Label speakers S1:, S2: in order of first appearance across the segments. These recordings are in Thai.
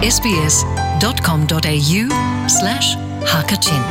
S1: sbs.com.au slash hakachin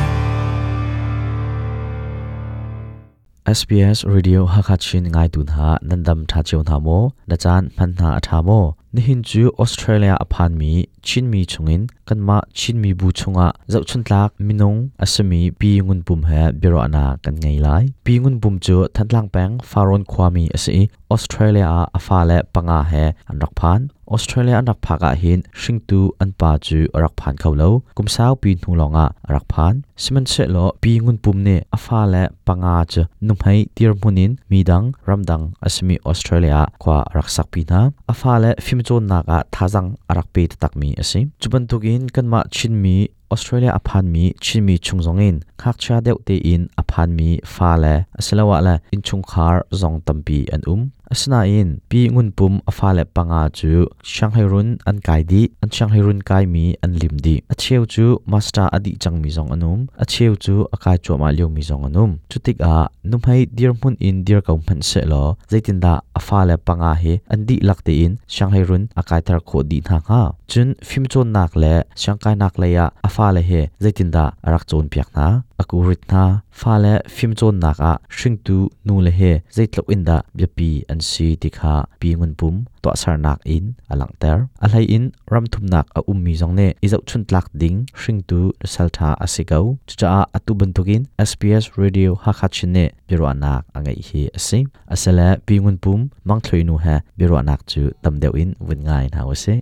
S2: SBS Radio Hakachin ngai tun ha nandam tha cheu na mo na chan phan na tha mo ni hin chu Australia aphan mi chin mi chungin kanma chin mi bu chunga zau chun tlak minung asami pi ngun pum ha biro ana kan ngai lai. Pi ngun pum chu thanlang peng faron khwami ase, Australia a afa le panga he anrak phan Australia anak phaka hin hringtu an pa chu arak phan kholo kumsau pi thung longa arak phan siman se lo pi ngun pum ne afa le panga chu numhai tir munin midang, ramdang asmi Australia, kwa arak sak pi na afa le fim chon naka thajang arak pe takmi asim chuban tukin kanma chinmi Australia aphan mi chimi chungzongin khak cha deuh te in aphan mi fa le asilawa la in chung khar zong tampi an um asna in pi ngun pum afa le panga chu shanghai run an kai di an shanghai run kai mi an lim di a cheu chu master adi chang mi zong anum a cheu chu akai chu ma leu mi zong anum chutik a num hai dir mun in dir kau man se lo zaitin da afa le panga he an di lak te in shanghai run akai tar kho di na ha chun phim chon nak le shangkai nak le ya afa le he zaitin da arak chon piak na akurit na fa le phim chon nak a shring tu nu le he zaitlok in da byapi an si tikha pi ngun pum to sar nak in alang ter alhai in ram thum nak a um mi zong ne izau chun tlak ding shring tu saltha asigau cha atu bantukin SPS radio hakachin ne biro anak angai hi ase asala pi ngun pum mang thloi nu ha biro anak chu tamdeu in win ngai na ase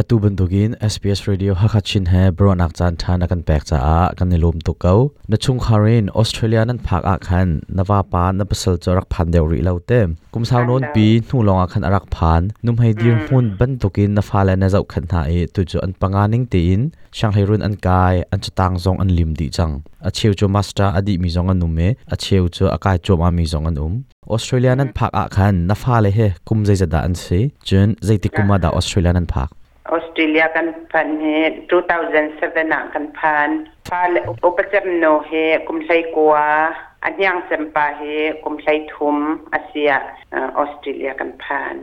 S2: atu bundugin SBS radio hakachin he bronak chan than akan pek cha a kan nilum tu kau na chung kharin Australia nan phak a khan nawa pa na pasal chorak phan deu ri laute kum saw non pi nu longa khan arak phan num hai dir hun ban tukin na fa la na zau khan ha e tu chu an panga ning te in shanghai run an kai an chatang zong an lim di chang a cheu chu master adi mi zong an nume a cheu chu akai chu ma mi zong an um Australia nan phak a khan na fa le he kum zai zada an se chun zaiti kuma da Australia nan phak
S3: ออสเตรเลียกั นพันเฮ2007น่ะกันพันฟาเลอุปจัมโนเฮกุมไซกัวอันยังเซมปาเฮกุมไซทุมอาเซียออสเตรเลียกันพัน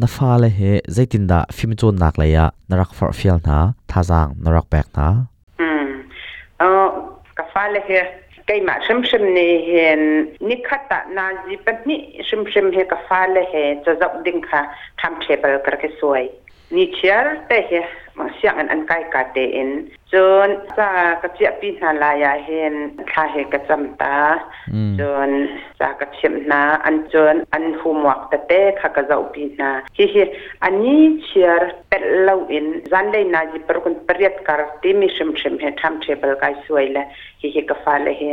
S2: na fa le he zaitin da phim chon nak le ya narak far fial na thazang narak pek na
S3: อืมเออกะฟาเลเฮไกมาชิมชิมนี่เห็นนิคัตะนาจีปนี่ชิมชิมเฮกะฟาเลเฮจะจับดิ้งค่ะทำเทเบิลกระสวย ni chiar te he ma siang an kai ka te in. Chon sa ka chia pi na la ya hen tha he ka cham ta chon sa ka chim na an chon an homework ta te kha ka zau pi na hi hi ani chiar pet lo in. Zan le na ji per kun periat kar ti mi shim shim he tham table kai suai la hi hi ka fa le he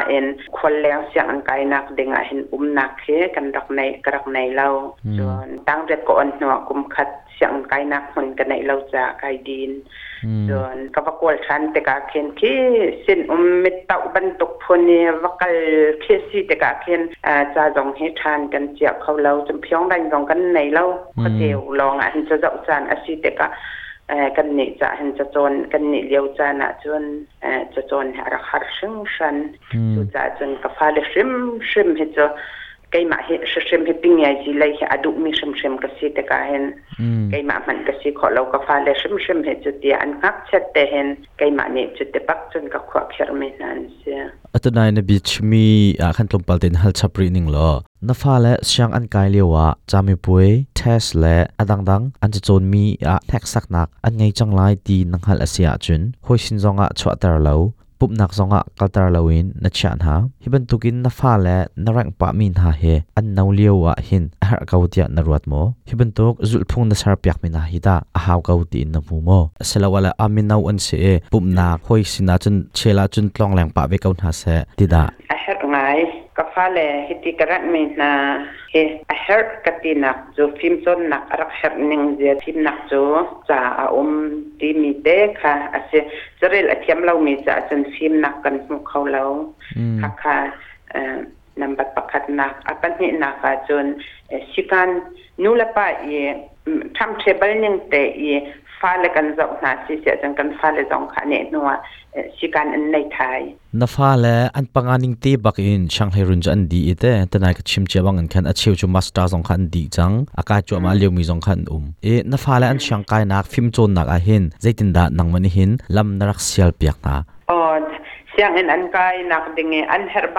S3: าจำเพียงดันจงกันในเราก็เดียวลองอันจะเจ้าจานอาศิแต่กาเอ่อกันนี่จะเห็นจะจนกันนี่เลี้ยวจานะจนเอ่อจะจนหา รักหัดชิงชันจะจะจนกาฟาเลชิมชิม เฮจะ kay ma he shim he ping ya ji lai he adu mi shim shim ka si te ka hen kay ma man ka si kho lo ka fa le shim shim he chu ti an ngak chet te hen kay ma ne chu te pak chun ka khwa khir me nan se
S2: atunai na beach mi a khan tlom palten hal chapri ning lo na fa le syang an kai lewa chami pui test le adang dang an chon mi a thek sak nak an ngai chang lai ti nang hal asia chun hoi sin zonga chwa tar lo pup nak zonga kaltar lawin na chan ha hiban tukin na fa le na rang pa min ha he an nau liawa hin har kautia na ruat mo hiban tuk zul phung na sar piak min ha hida a haw kauti na mu mo selawala amin nau an se pup nak hoi sina chun chela chun tlong lang pa ve kaun ha se tida
S3: a her ngai ka fale hiti karat mi na he a her katina zo film son nak arak her ning je film nak zo za a um ti mi te kha ase zarel a thiam lau mi za chen film nak kan mu khau lau kha kha number pakat nak apan ni nak ka chon sikan nula pa ye tham table ning te ye ฟ้าเลยกันจงนาสิเสียจังกันฟ้าเลยจงขาเนนัวสิการอันในไทย
S2: na fa le an panganing te bak in shanghai run jan di ite tanai ka chim che bang an khan a cheu chu master zong khan di chang aka chu ma leu mi zong khan um e na fa le an shanghai nak phim chon nak a hin zaitin da nang mani hin lam narak sial piak na
S3: อ๋อเสียงอันอันกายนักดิงอันเฮร์บ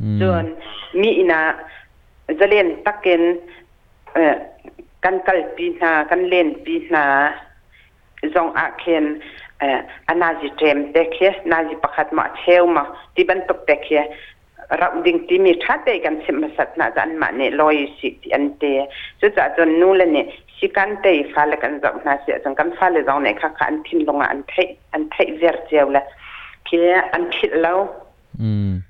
S3: าเลยเฮพวกกันเฮาแล้ว
S2: อืม
S3: อาชิมเต้นกันชิมนาแต่กันฮักเสียอันเม็ดเลียวเตะอาจิตกันตัวเปียกมีกันตัวเปียกนาจนอ่าอันนี้นูอีกันจกขดเคกันอุ้มตีเราจองควลกันคลอนตีบันตกจองอาเห็นไว้ค่ะอันจะจกจานเตะค่ะจะอันซ้ำเก่าจนมีอีนาจะเล่นตักเกนเอ่อกันกัลปีนากันเล่นปีนา zong a khen anazi tem te khe nazi pakhat ma cheu ma ti ban tok te khe rau ding ti mi tha te kan sim sat na jan ma ne loi si ti an te chu cha chon nu le ne si kan te fa le kan zong na si chang kan fa le zong ne kha kha an thin longa an thai an thai ver cheu la ke an thit lo
S2: อืมมาเชียวคัดนูและปานหาจูออสเตรเลียรัมอสลาวละรัมทุมนักอะอพันจังมินหาจูมฟิมโจนักลองเฮปจมนักอสลาวอดังอะปะชังอันไงมีเสียจุนฮีอันปะชังสงค่ะอัมไฮนอร์ตรากับหาเสละฟิมโจนักลองเฮเบปียเชดิงอสลาวอัตมี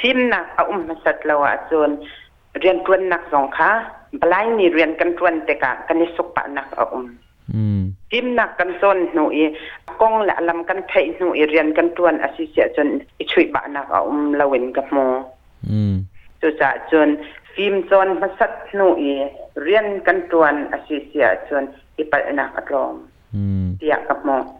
S3: ฟิมนักเอาอุ้มมาสัตว์เราอะจนเรียนกวนนักสองค่ะบลายนี่เรียนกันกวนแต่กะกันนี่สุกปะนักเอาอุ้ม
S2: อืม
S3: ฟิมนักกันจนหนูอีกงละลำกันไทยหนูอีเรียนกันกวนอาศิเสียจนอีช่วยบะนักเอาอุ้มละเวนกับหมู
S2: อืม
S3: จุจะจนฟิล์มจนมาสัตว์หนูอีเรียนกันกวนอาศิเสียจนอีปะนักอารมณ์
S2: อืม
S3: เตียกับหมู
S2: นูละปาอัสมีนี่หินฟ้าแลภายเลยอันฟิมโจนนักอะใจเตเดวหินดากันตัวหนาย
S3: กันชิ
S2: ม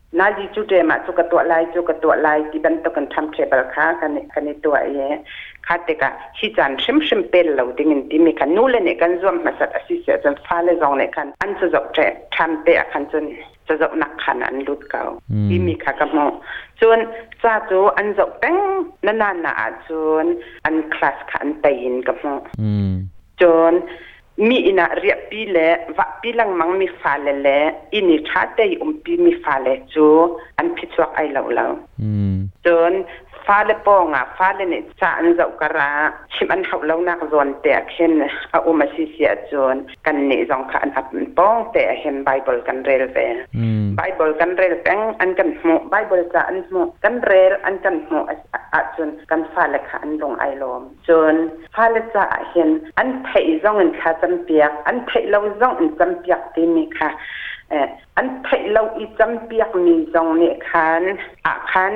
S3: นาจีจุดเดมาจุกตัวลายจุกตัวลายที่บันตกันทำเทเบิลค่ะกันกันนี่ตัวเอ๋ค่ะแต่กะฮิจันชิมชิมเป็นเราดึงอินที่มีกันนูละเนี่ยกันรวมมาสัตว์อาศิเสียจนฟ้าเลยรองเนี่ยกันอันจะจบเจทำเตะกันจนจะจบหนักขนาดลุดเก่าที่มีค่ะกับโมจนจ้าจูอันจบแป้งนานานนาจนอันคลาสขันตีนกับโม
S2: อืม
S3: จน มีอินาเรียปีเลวะปีลังมังมีฟาเลเลอินิชาเตยอุมปีมีฟาเลจูอันพิจวกไอเหล่าเหล่า
S2: อืม
S3: จนฟาเลปองอะฟาเลเนี่ยจาอันเจ้ากระชิมอันเขาเหล่านักจนแต่เห็นเอาอุมาซิเสียจนกันเนี่ยจงขันอับปองแต่เห็นไบเบิลกันเรลเว
S2: อืม
S3: ไบ Bible kan rel peng an kan mo Bible cha an mo kan rel an kan mo a chun kan fa le kha an long ai lom chun fa le cha hian an thei zong an kha cham piak an thei lo zong an cham piak ti mi kha อันไทยเราอีจำเปียกมีจงเนี่ยคันอาคัน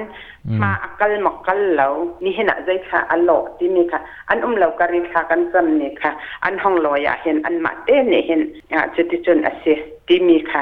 S3: มาอักลมักลเรานี่เห็นอะไรค่ะอันโลที่มีค่ะ อันอุ้มเราการิค่ะกันจำเนี่ยค่ะ อันห้องลอยเห็นอันมาเต้เนี่ยเห็นอ่าจุดที่จนอาเซียที่มีค่ะ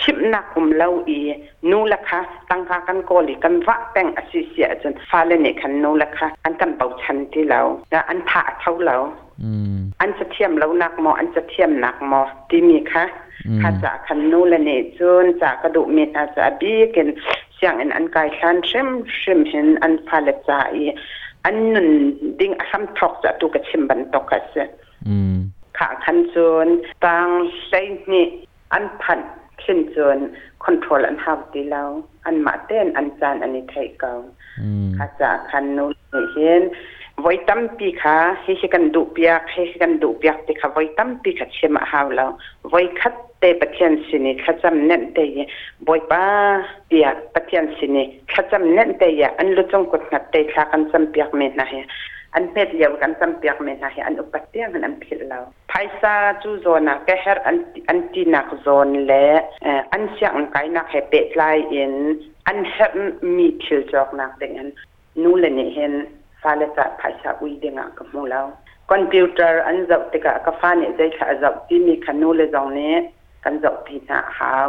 S3: เลนี่นี่เห็นอะไรขนาดตัวนี่เห็นอะไรขที่มีอันตัวมีค่ะฮัลเป็งเราอะจนไปฟ้าเลนี่ชิมนักจานอมเราอันไงเชียดนักหมออันนี้หลบนักหมอค่ะขนูเลสินะอ่าชิมนักอุมเราอีนูละค่ะตั้งค่ากันโกลิกันวะแป้งอสิเสียจนฟ้าเลนี่คันนูละค่ะอันกันเบาชันที่เราแล้วอันผ่าเท่าเราอันจะเทียมเราหนักหมออันจะเทียมหนักหมอที่มีค่ะข้าจะคันนูละนี่จนจากกระดูกเม็ดอาจจะบีกันเสียงอันอันกายชันชิมชิมเห็นอันฟ้าเลจ่ายอันนั้นดิ้งอัมทอกจะตุกชิมบันตกเสียค่ะคันจนตังใช้นี่อันพัน ขึ้นจนคอนโทรลอันฮาวตีเราอันมาเต้นอันจานอันนี้ไทยเก่าค่ะจะคันนูเห็นไว้ตั้มปีค่ะให้กันดูเปียกให้กันดูเปียกติค่ะไว้ตั้มปีค่ะเชื่อมาหาวเราไว้คัดเตปะเทียนสินีขจำเน้นเตยบอยป้าเปียปะเทียนสินีขจำเน้นเตยอันลุจงกดหัดเตยคากันจำเปียกเมนนะเฮ อันเม็ดเดียวกันจำเปียกเมนนะเฮอันอุปเตียงอันพิลเราไพซาจูโซนะแกเฮร์อันอันตีนักโซนและอันเสียงไกนักเฮเปตไลอินอันเฮร์มีพิลจอกนักเด็นนูเลนี่เห็นฟาเลจะไพซาอุยเดงกับมูเราคอมพิวเตอร์อันจับติกะกฟ้าเนี่ยใจขาจับที่มีขนูเลยตรงนี้กันจับปีหน้าหาว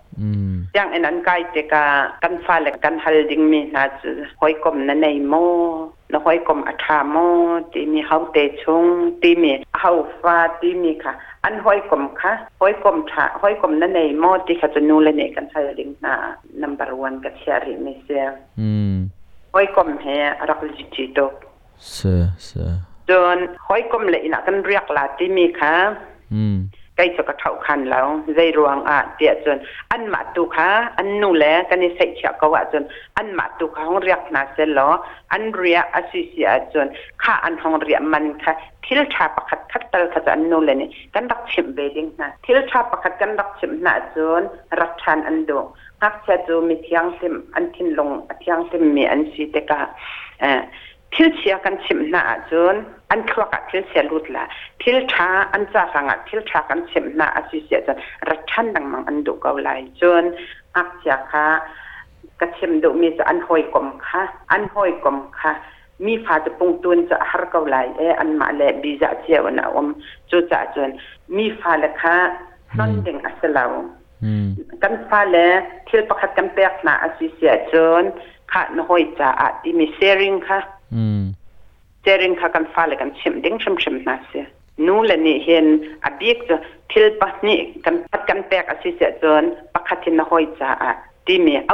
S3: นมิดค่ะกันฟ้าเลอันมิดหายาคันกันเชี่ยแบ่งออกกันเชี่ยแบ่งอาจนอ่าฟ้าเลจัวอันทะเลเขาเลาอันทะเลเจียมีจงท่าเตยขวบเพียมีฟ้าจัวอันชาทานที่มีค่ะเอ่อไกมา practicalin กะตอนมีกะโมอย่างอันนั้นไกเตกะกันฟ้าและกันฮัลดิงมีนาจหอยกลมนั่นในโมนหอยกลมอัฐาโมที่มีเฮาเตชงที่มีเฮาฟ้าที่มีค่ะ อันหอยกลมค่ะหอยกลมถาหอยกลมนั่นในโมที่เขาจะนูเลเนกันฮัลดิงนา number 1กับเชียริมิเซียอืมหอยกลมเฮรักจิจิโต
S2: เสเส
S3: จนหอยกลมเลยนะกันเรียกลาที่มีค่ะอืม ใกล้จะกระเท่าคันแล้วใจรวงอะเดียจนอันมาตุค่ะอันนู่แลกันนี่ใส่เชือกก็ว่าจนอันมาตุคะห้องเรียกนาเซลออันเรียอสิเสียจนค่าอันห้องเรียมันค่ะทิลชาประคัดคัดตลขจันนู่แลนี่กันรักชิมเบดิงนะทิลชาประคัดกันรักชิมนาจนรักชานอันดูฮักจะจูมีเทียงติมอันทินลงเทียงติมมีอันสีเตกะเอ่อ ทิลเชียกันชิมนาจนอันคลอกทิลเสียลุดละทิลชาอันจะฟังทิลชากันชิมนาอาศิเสียจนรัชันดังมังอันดูเกาไลจนอักจะค่ะกระชิมดูมีจะอันหอยกลมค่ะอันหอยกลมค่ะมีฟาจะปงตุนจะฮาร์เกาไลเออันมาเลบีจะเจียวนะอมจูจะจนมีฟาละค่ะนนดึงอัสลาวกันฟาเลทิลประคัดกันเปียกนาอาศิเสียจนค่ะนหอยจะอาที่มีเซริงค่ะ เจริญขักันฟ้าเลยกันชิมดิ้งชิมชิมนาเสียนูเลนี่เห็นอดีกจะทิลปันี่กันพัดกันแปกอสิเสียจนปักขัดินนหอยจ้าดีมีอ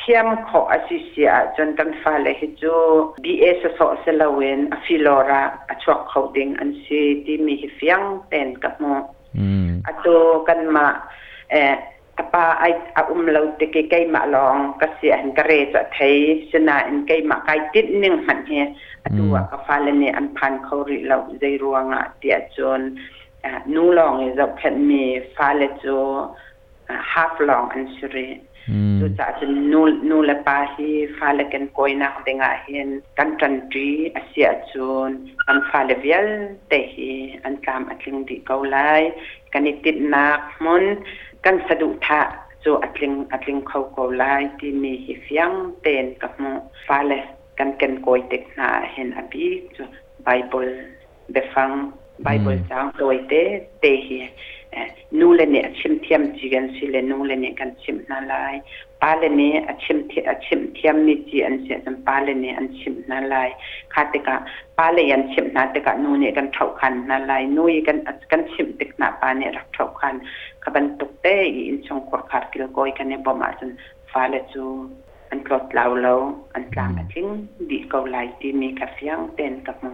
S3: าอุ้มเราเสียจนนักเชวลาดีมีค่ะนูเลนี่ฟ้าเลยเหกันชิมดิ้งมีนาเฮียอาเบปีงายินกับโมฟ้าเลยจะจนอินชุงพอร์คาร์นูเลวาทาเตอีฟ้าเลยกันกอยนักดิ้งอ่ากันนี่บอมเทียมขออาศิเสียจนกันฟ้าเลยจูบีเอสสอเซลเวนอฟิลอราอชวกเขาดิงอันซีที่มีฟิยังเต็นกับโมอัตกันมาเออปาไออาอุ้มเราตะเกไกมาลองก็เสียนกระเรจะไทยชนะอันไกมาไกติดหนึ่งหันเฮอตัวก็ฟ้าเลยเนี่ยอันพันเขาริเราใจรวงอะเดียจนนูลองจะเพิ่นมีฟ้าเลยจู half long อัน
S2: ตัว
S3: จะจะนูนูและปาที่ฟาเลกันกอยนักเดงาเห็นกันจันจีอาเซียจูนกันฟาเลเวียลเตฮีอันกามอัตลิงดีเกาไลกันติดนักมนกันสะดุทะจูอัตลิงอัตลิงเขาเกาไลที่มีหิฟยังเตนกับมูฟาเลกันกันกอยเด็กนาเห็นอภิจูไบเบิลเบฟังไบเบิลจางโดยเตเตฮี nu le ne chim thiam chi gan si le nu le ne kan chim na lai pa le ne a chim thi a chim thiam ni chi an se sam pa le ne an chim na lai kha te ka pa le yan chim na te ka nu ne kan thau khan na lai nu i kan kan chim tek na pa ne rak thau khan ka ban tuk te i in chong kor khar kil koi kan ne bo ma sun fa le chu an klot lau lo an tlang a thing di ko lai ti mi ka fiang ten ka mo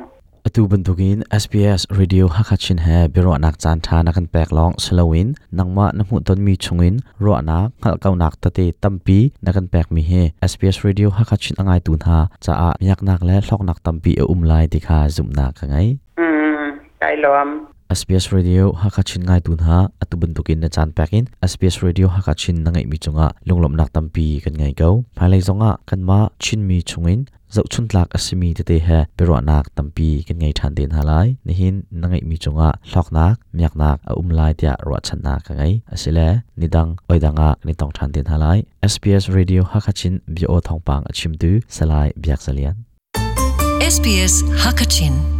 S2: อตูบันทุกิน SBS Radio ฮักชินแฮบิโรนักจานทานักันแปลกลองสลวินนังมาน้ำหุ่นต้นมีชงอินรัวนักฮัลเกานักตะเตตัมปีนักันแปลกมีเฮ SBS Radio ฮักชินอ่างไอตุนหาจะอามียักนักและลอกนักตัมปีเออุ้มไลติคาจุมนักไง
S3: อืมไกลอม
S2: SBS Radio Hakachin ngai tun ha, atubun tukin na chan pakin SBS Radio Hakachin na ngai mi chunga lunglom nak tampi kan ngai go phailai zonga kan ma chin mi chungin zau chun tlak asimi te te ha pero nak tampi kan ngai than den halai nihin na ngai mi chunga, lok nak myak nak a umlai tia ro chan na ka ngai. Asile nidang oidanga ni tong than den halai SBS Radio Hakachin, bi o thongpang achim tu salai byak salian
S1: SBS Hakachin.